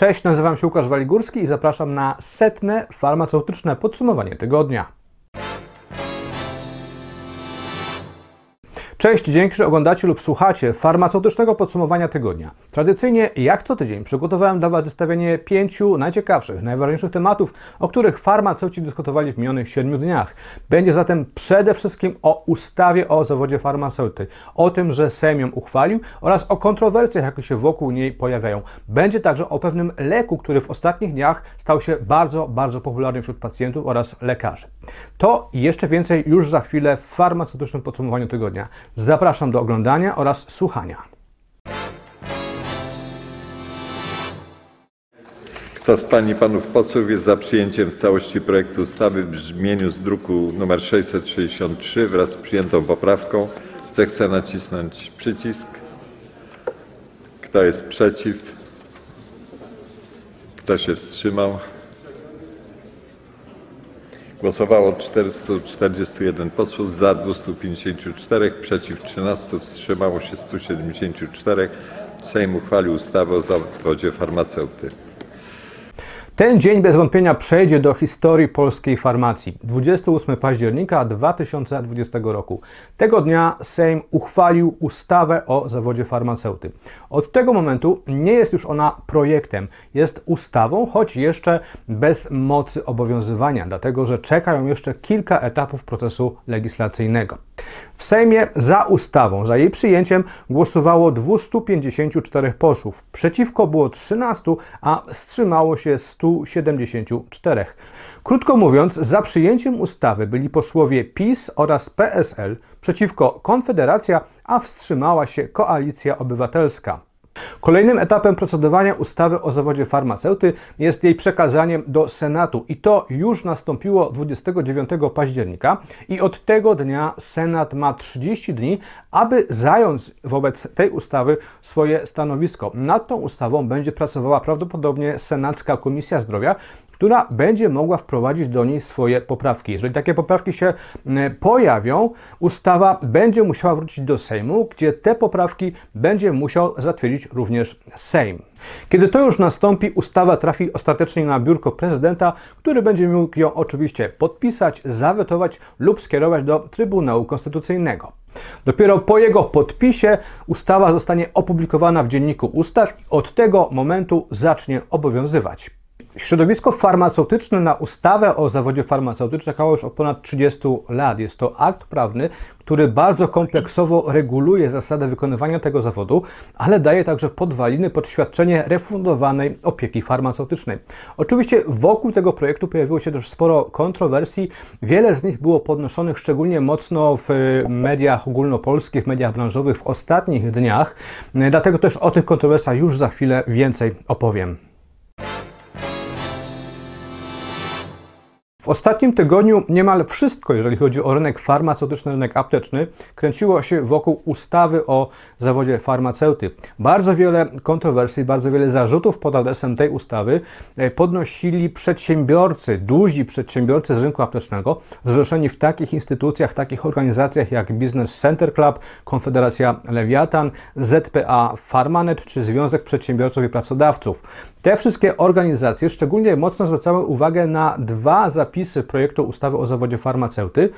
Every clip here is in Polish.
Cześć, nazywam się Łukasz Waligórski i zapraszam na setne farmaceutyczne podsumowanie tygodnia. Cześć, dzięki, że oglądacie lub słuchacie farmaceutycznego podsumowania tygodnia. Tradycyjnie, jak co tydzień, przygotowałem dla Was zestawienie pięciu najciekawszych, najważniejszych tematów, o których farmaceuci dyskutowali w minionych siedmiu dniach. Będzie zatem przede wszystkim o ustawie o zawodzie farmaceuty, o tym, że Sejm ją uchwalił oraz o kontrowersjach, jakie się wokół niej pojawiają. Będzie także o pewnym leku, który w ostatnich dniach stał się bardzo, bardzo popularny wśród pacjentów oraz lekarzy. To i jeszcze więcej już za chwilę w farmaceutycznym podsumowaniu tygodnia. Zapraszam do oglądania oraz słuchania. Kto z Pań i Panów Posłów jest za przyjęciem w całości projektu ustawy w brzmieniu z druku nr 663 wraz z przyjętą poprawką, zechce nacisnąć przycisk. Kto jest przeciw? Kto się wstrzymał? Głosowało 441 posłów, za 254, przeciw 13, wstrzymało się 174. Sejm uchwalił ustawę o zawodzie farmaceuty. Ten dzień bez wątpienia przejdzie do historii polskiej farmacji. 28 października 2020 roku. Tego dnia Sejm uchwalił ustawę o zawodzie farmaceuty. Od tego momentu nie jest już ona projektem, jest ustawą, choć jeszcze bez mocy obowiązywania, dlatego że czeka ją jeszcze kilka etapów procesu legislacyjnego. W Sejmie za ustawą, za jej przyjęciem głosowało 254 posłów. Przeciwko było 13, a wstrzymało się 174. Krótko mówiąc, za przyjęciem ustawy byli posłowie PiS oraz PSL, przeciwko Konfederacja, a wstrzymała się Koalicja Obywatelska. Kolejnym etapem procedowania ustawy o zawodzie farmaceuty jest jej przekazanie do Senatu i to już nastąpiło 29 października i od tego dnia Senat ma 30 dni, aby zająć wobec tej ustawy swoje stanowisko. Nad tą ustawą będzie pracowała prawdopodobnie Senacka Komisja Zdrowia, która będzie mogła wprowadzić do niej swoje poprawki. Jeżeli takie poprawki się pojawią, ustawa będzie musiała wrócić do Sejmu, gdzie te poprawki będzie musiał zatwierdzić również Sejm. Kiedy to już nastąpi, ustawa trafi ostatecznie na biurko prezydenta, który będzie mógł ją oczywiście podpisać, zawetować lub skierować do Trybunału Konstytucyjnego. Dopiero po jego podpisie ustawa zostanie opublikowana w Dzienniku Ustaw i od tego momentu zacznie obowiązywać. Środowisko farmaceutyczne na ustawę o zawodzie farmaceutycznym czekało już od ponad 30 lat. Jest to akt prawny, który bardzo kompleksowo reguluje zasady wykonywania tego zawodu, ale daje także podwaliny pod świadczenie refundowanej opieki farmaceutycznej. Oczywiście wokół tego projektu pojawiło się też sporo kontrowersji. Wiele z nich było podnoszonych szczególnie mocno w mediach ogólnopolskich, mediach branżowych w ostatnich dniach. Dlatego też o tych kontrowersjach już za chwilę więcej opowiem. W ostatnim tygodniu niemal wszystko, jeżeli chodzi o rynek farmaceutyczny, rynek apteczny, kręciło się wokół ustawy o zawodzie farmaceuty. Bardzo wiele kontrowersji, bardzo wiele zarzutów pod adresem tej ustawy podnosili przedsiębiorcy, duzi przedsiębiorcy z rynku aptecznego, zrzeszeni w takich instytucjach, takich organizacjach jak Business Center Club, Konfederacja Lewiatan, ZPA Farmanet czy Związek Przedsiębiorców i Pracodawców. Te wszystkie organizacje szczególnie mocno zwracały uwagę na dwa zapisy projektu ustawy o zawodzie farmaceuty,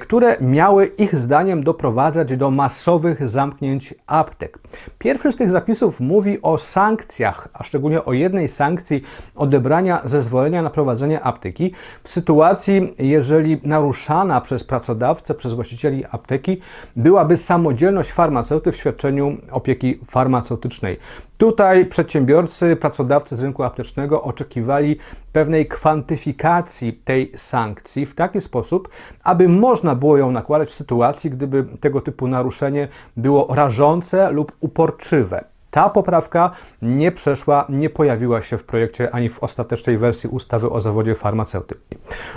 które miały ich zdaniem doprowadzać do masowych zamknięć aptek. Pierwszy z tych zapisów mówi o sankcjach, a szczególnie o jednej sankcji odebrania zezwolenia na prowadzenie apteki w sytuacji, jeżeli naruszana przez pracodawcę, przez właścicieli apteki byłaby samodzielność farmaceuty w świadczeniu opieki farmaceutycznej. Tutaj przedsiębiorcy, pracodawcy z rynku aptecznego oczekiwali pewnej kwantyfikacji tej sankcji w taki sposób, aby można było ją nakładać w sytuacji, gdyby tego typu naruszenie było rażące lub uporczywe. Ta poprawka nie przeszła, nie pojawiła się w projekcie ani w ostatecznej wersji ustawy o zawodzie farmaceuty.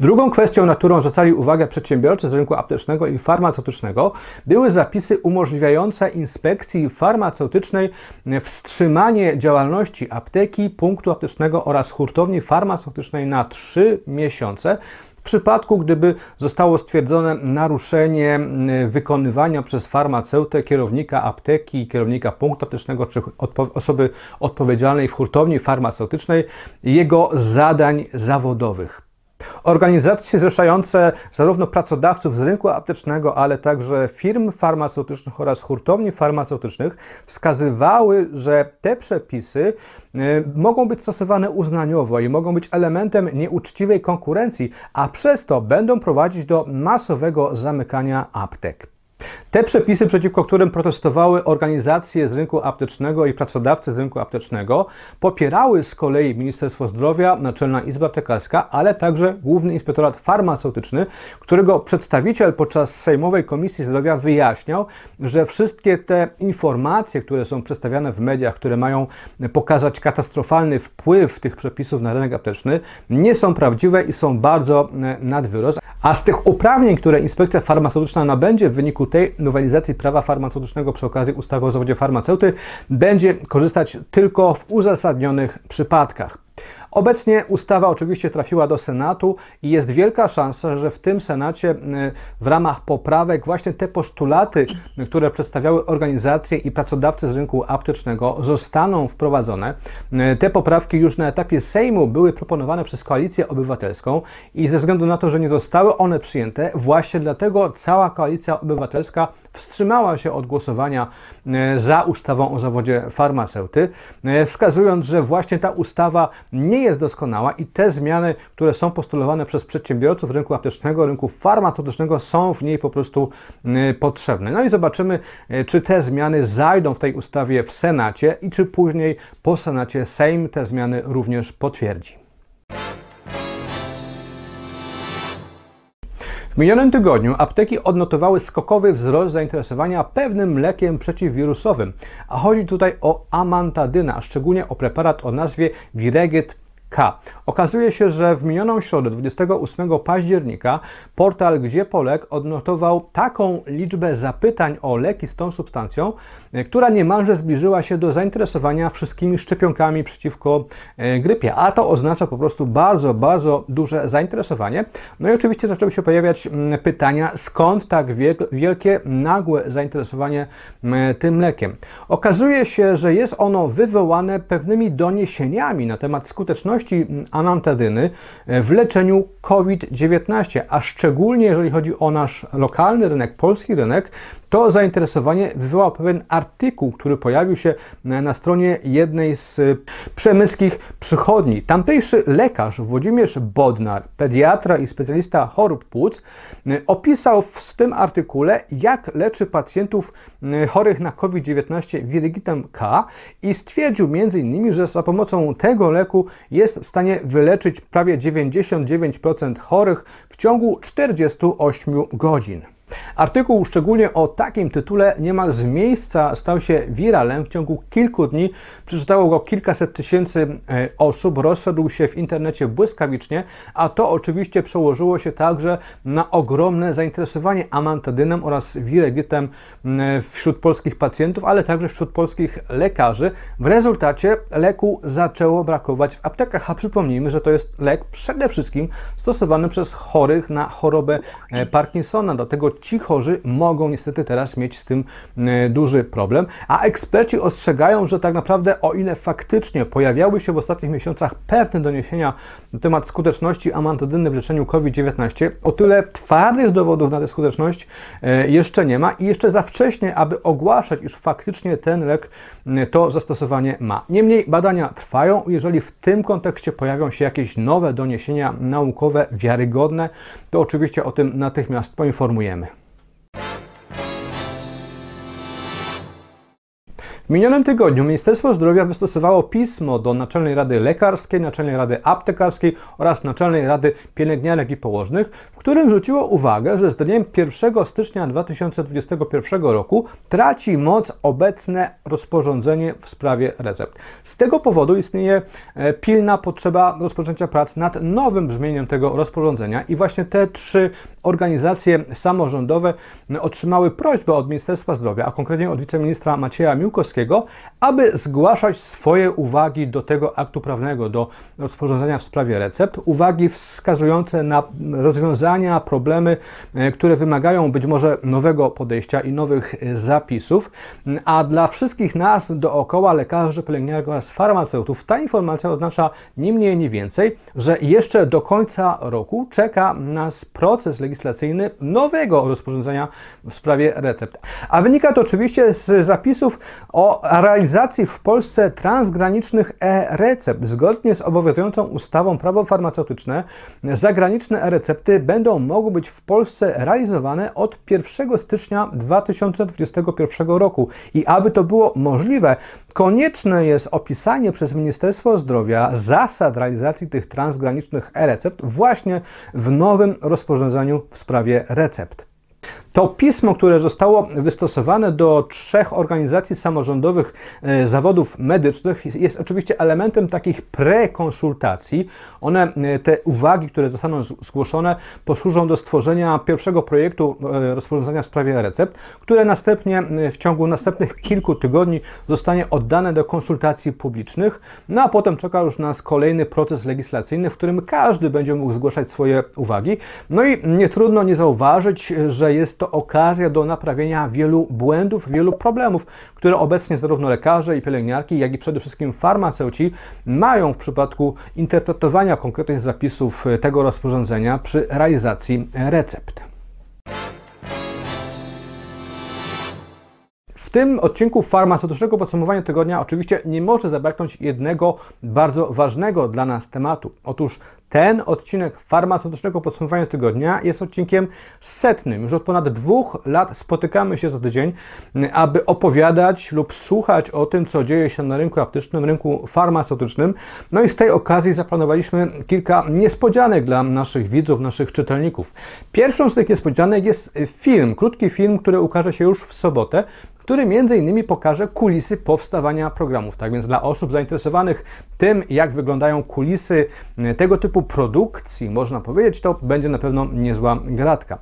Drugą kwestią, na którą zwracali uwagę przedsiębiorcy z rynku aptecznego i farmaceutycznego, były zapisy umożliwiające inspekcji farmaceutycznej wstrzymanie działalności apteki, punktu aptecznego oraz hurtowni farmaceutycznej na 3 miesiące w przypadku, gdyby zostało stwierdzone naruszenie mm, wykonywania przez farmaceutę, kierownika apteki, kierownika punktu aptecznego czy odpo osoby odpowiedzialnej w hurtowni farmaceutycznej jego zadań zawodowych. Organizacje zrzeszające zarówno pracodawców z rynku aptecznego, ale także firm farmaceutycznych oraz hurtowni farmaceutycznych wskazywały, że te przepisy y, mogą być stosowane uznaniowo i mogą być elementem nieuczciwej konkurencji, a przez to będą prowadzić do masowego zamykania aptek. Te przepisy, przeciwko którym protestowały organizacje z rynku aptecznego i pracodawcy z rynku aptecznego, popierały z kolei Ministerstwo Zdrowia, Naczelna Izba Aptekarska, ale także Główny Inspektorat Farmaceutyczny, którego przedstawiciel podczas Sejmowej Komisji Zdrowia wyjaśniał, że wszystkie te informacje, które są przedstawiane w mediach, które mają pokazać katastrofalny wpływ tych przepisów na rynek apteczny, nie są prawdziwe i są bardzo e, nadwyrost. A z tych uprawnień, które inspekcja farmaceutyczna nabędzie w wyniku tej nowelizacji prawa farmaceutycznego przy okazji ustawy o zawodzie farmaceuty będzie korzystać tylko w uzasadnionych przypadkach. Obecnie ustawa oczywiście trafiła do Senatu i jest wielka szansa, że w tym Senacie w ramach poprawek właśnie te postulaty, które przedstawiały organizacje i pracodawcy z rynku aptecznego zostaną wprowadzone. Te poprawki już na etapie Sejmu były proponowane przez Koalicję Obywatelską i ze względu na to, że nie zostały one przyjęte, właśnie dlatego cała Koalicja Obywatelska wstrzymała się od głosowania za ustawą o zawodzie farmaceuty, wskazując, że właśnie ta ustawa nie nie jest doskonała i te zmiany, które są postulowane przez przedsiębiorców rynku aptecznego, rynku farmaceutycznego są w niej po prostu y, potrzebne. No i zobaczymy, y, czy te zmiany zajdą w tej ustawie w Senacie i czy później po Senacie Sejm te zmiany również potwierdzi. W minionym tygodniu apteki odnotowały skokowy wzrost zainteresowania pewnym lekiem przeciwwirusowym, a chodzi tutaj o amantadynę, a szczególnie o preparat o nazwie Vireget K. Okazuje się, że w minioną środę 28 października portal Gdzie Polek odnotował taką liczbę zapytań o leki z tą substancją, e, która niemalże zbliżyła się do zainteresowania wszystkimi szczepionkami przeciwko e, grypie. A to oznacza po prostu bardzo, bardzo duże zainteresowanie. No i oczywiście zaczęły się pojawiać pytania, skąd tak wielkie, nagłe zainteresowanie tym lekiem. Okazuje się, że jest ono wywołane pewnymi doniesieniami na temat skuteczności anantadyny w leczeniu COVID-19, a szczególnie jeżeli chodzi o nasz lokalny rynek, polski rynek, to zainteresowanie wywołał pewien artykuł, który pojawił się na stronie jednej z przemyskich przychodni. Tamtejszy lekarz Włodzimierz Bodnar, pediatra i specjalista chorób płuc, opisał w tym artykule, jak leczy pacjentów chorych na COVID-19 wirygitem K i stwierdził m.in., że za pomocą tego leku jest w stanie wyleczyć prawie 99% chorych w ciągu 48 godzin. Artykuł szczególnie o takim tytule niemal z miejsca stał się wiralem. W ciągu kilku dni przeczytało go kilkaset tysięcy e, osób, rozszedł się w internecie błyskawicznie, a to oczywiście przełożyło się także na ogromne zainteresowanie amantadynem oraz wiregitem wśród polskich pacjentów, ale także wśród polskich lekarzy. W rezultacie leku zaczęło brakować w aptekach, a przypomnijmy, że to jest lek przede wszystkim stosowany przez chorych na chorobę e, Parkinsona, dlatego ci chorzy mogą niestety teraz mieć z tym e, duży problem, a eksperci ostrzegają, że tak naprawdę o ile faktycznie pojawiały się w ostatnich miesiącach pewne doniesienia na temat skuteczności amantadyny w leczeniu COVID-19, o tyle twardych dowodów na tę skuteczność e, jeszcze nie ma i jeszcze za wcześnie, aby ogłaszać, iż faktycznie ten lek to zastosowanie ma. Niemniej badania trwają, jeżeli w tym kontekście pojawią się jakieś nowe doniesienia naukowe, wiarygodne, to oczywiście o tym natychmiast poinformujemy. W minionym tygodniu Ministerstwo Zdrowia wystosowało pismo do Naczelnej Rady Lekarskiej, Naczelnej Rady Aptekarskiej oraz Naczelnej Rady Pielęgniarek i Położnych, w którym zwróciło uwagę, że z dniem 1 stycznia 2021 roku traci moc obecne rozporządzenie w sprawie recept. Z tego powodu istnieje e, pilna potrzeba rozpoczęcia prac nad nowym brzmieniem tego rozporządzenia i właśnie te trzy organizacje samorządowe otrzymały prośbę od Ministerstwa Zdrowia, a konkretnie od wiceministra Macieja Miłkowskiego, Polskiego, aby zgłaszać swoje uwagi do tego aktu prawnego, do rozporządzenia w sprawie recept, uwagi wskazujące na rozwiązania, problemy, e, które wymagają być może nowego podejścia i nowych e, zapisów, a dla wszystkich nas dookoła, lekarzy, pielęgniarek oraz farmaceutów, ta informacja oznacza nie mniej, nie więcej, że jeszcze do końca roku czeka nas proces legislacyjny nowego rozporządzenia w sprawie recept. A wynika to oczywiście z zapisów o realizacji w Polsce transgranicznych e-recept. Zgodnie z obowiązującą ustawą prawo farmaceutyczne, zagraniczne e-recepty będą mogły być w Polsce realizowane od 1 stycznia 2021 roku. I aby to było możliwe, konieczne jest opisanie przez Ministerstwo Zdrowia zasad realizacji tych transgranicznych e-recept właśnie w nowym rozporządzeniu w sprawie recept. To pismo, które zostało wystosowane do trzech organizacji samorządowych e, zawodów medycznych, jest oczywiście elementem takich prekonsultacji. One, e, te uwagi, które zostaną zgłoszone, posłużą do stworzenia pierwszego projektu e, rozporządzenia w sprawie recept, które następnie w ciągu następnych kilku tygodni zostanie oddane do konsultacji publicznych. No a potem czeka już nas kolejny proces legislacyjny, w którym każdy będzie mógł zgłaszać swoje uwagi. No i nie trudno nie zauważyć, że jest to okazja do naprawienia wielu błędów, wielu problemów, które obecnie zarówno lekarze i pielęgniarki, jak i przede wszystkim farmaceuci mają w przypadku interpretowania konkretnych zapisów tego rozporządzenia przy realizacji recept. W tym odcinku farmaceutycznego podsumowania tygodnia oczywiście nie może zabraknąć jednego bardzo ważnego dla nas tematu. Otóż ten odcinek farmaceutycznego podsumowania tygodnia jest odcinkiem setnym. Już od ponad dwóch lat spotykamy się co tydzień, aby opowiadać lub słuchać o tym, co dzieje się na rynku aptecznym, rynku farmaceutycznym. No i z tej okazji zaplanowaliśmy kilka niespodzianek dla naszych widzów, naszych czytelników. Pierwszą z tych niespodzianek jest film, krótki film, który ukaże się już w sobotę, który między innymi pokaże kulisy powstawania programów. Tak więc dla osób zainteresowanych tym, jak wyglądają kulisy tego typu produkcji, można powiedzieć, to będzie na pewno niezła gratka.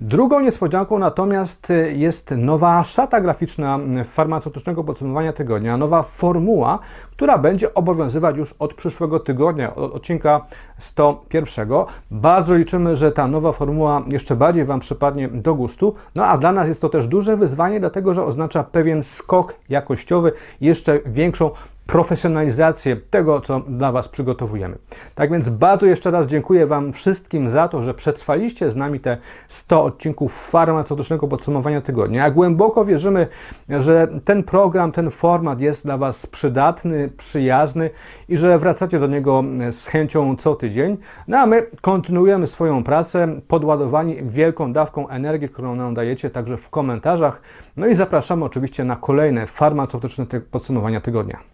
Drugą niespodzianką natomiast jest nowa szata graficzna farmaceutycznego podsumowania tygodnia, nowa formuła, która będzie obowiązywać już od przyszłego tygodnia, od odcinka 101. Bardzo liczymy, że ta nowa formuła jeszcze bardziej Wam przypadnie do gustu. No a dla nas jest to też duże wyzwanie, dlatego że oznacza pewien skok jakościowy, jeszcze większą profesjonalizację tego, co dla Was przygotowujemy. Tak więc bardzo jeszcze raz dziękuję Wam wszystkim za to, że przetrwaliście z nami te 100 odcinków farmaceutycznego podsumowania tygodnia. Głęboko wierzymy, że ten program, ten format jest dla Was przydatny, przyjazny i że wracacie do niego z chęcią co tydzień. No a my kontynuujemy swoją pracę, podładowani wielką dawką energii, którą nam dajecie także w komentarzach. No i zapraszamy oczywiście na kolejne farmaceutyczne podsumowania tygodnia.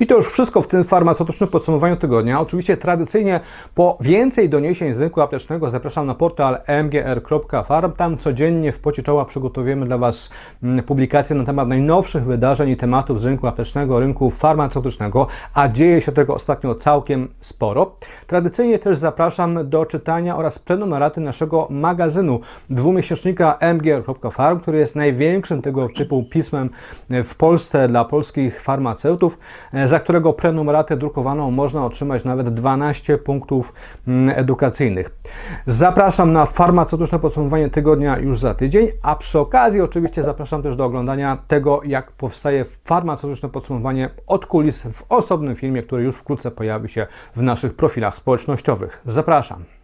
I to już wszystko w tym farmaceutycznym podsumowaniu tygodnia. Oczywiście tradycyjnie po więcej doniesień z rynku aptecznego zapraszam na portal mgr.farm. Tam codziennie w pocie czoła przygotowujemy dla Was mm, publikacje na temat najnowszych wydarzeń i tematów z rynku aptecznego, rynku farmaceutycznego, a dzieje się tego ostatnio całkiem sporo. Tradycyjnie też zapraszam do czytania oraz prenumeraty naszego magazynu dwumiesięcznika mgr.farm, który jest największym tego typu pismem w Polsce dla polskich farmaceutów. Za którego prenumeratę drukowaną można otrzymać nawet 12 punktów mm, edukacyjnych. Zapraszam na farmaceutyczne podsumowanie tygodnia już za tydzień, a przy okazji oczywiście zapraszam też do oglądania tego, jak powstaje farmaceutyczne podsumowanie od kulis w osobnym filmie, który już wkrótce pojawi się w naszych profilach społecznościowych. Zapraszam.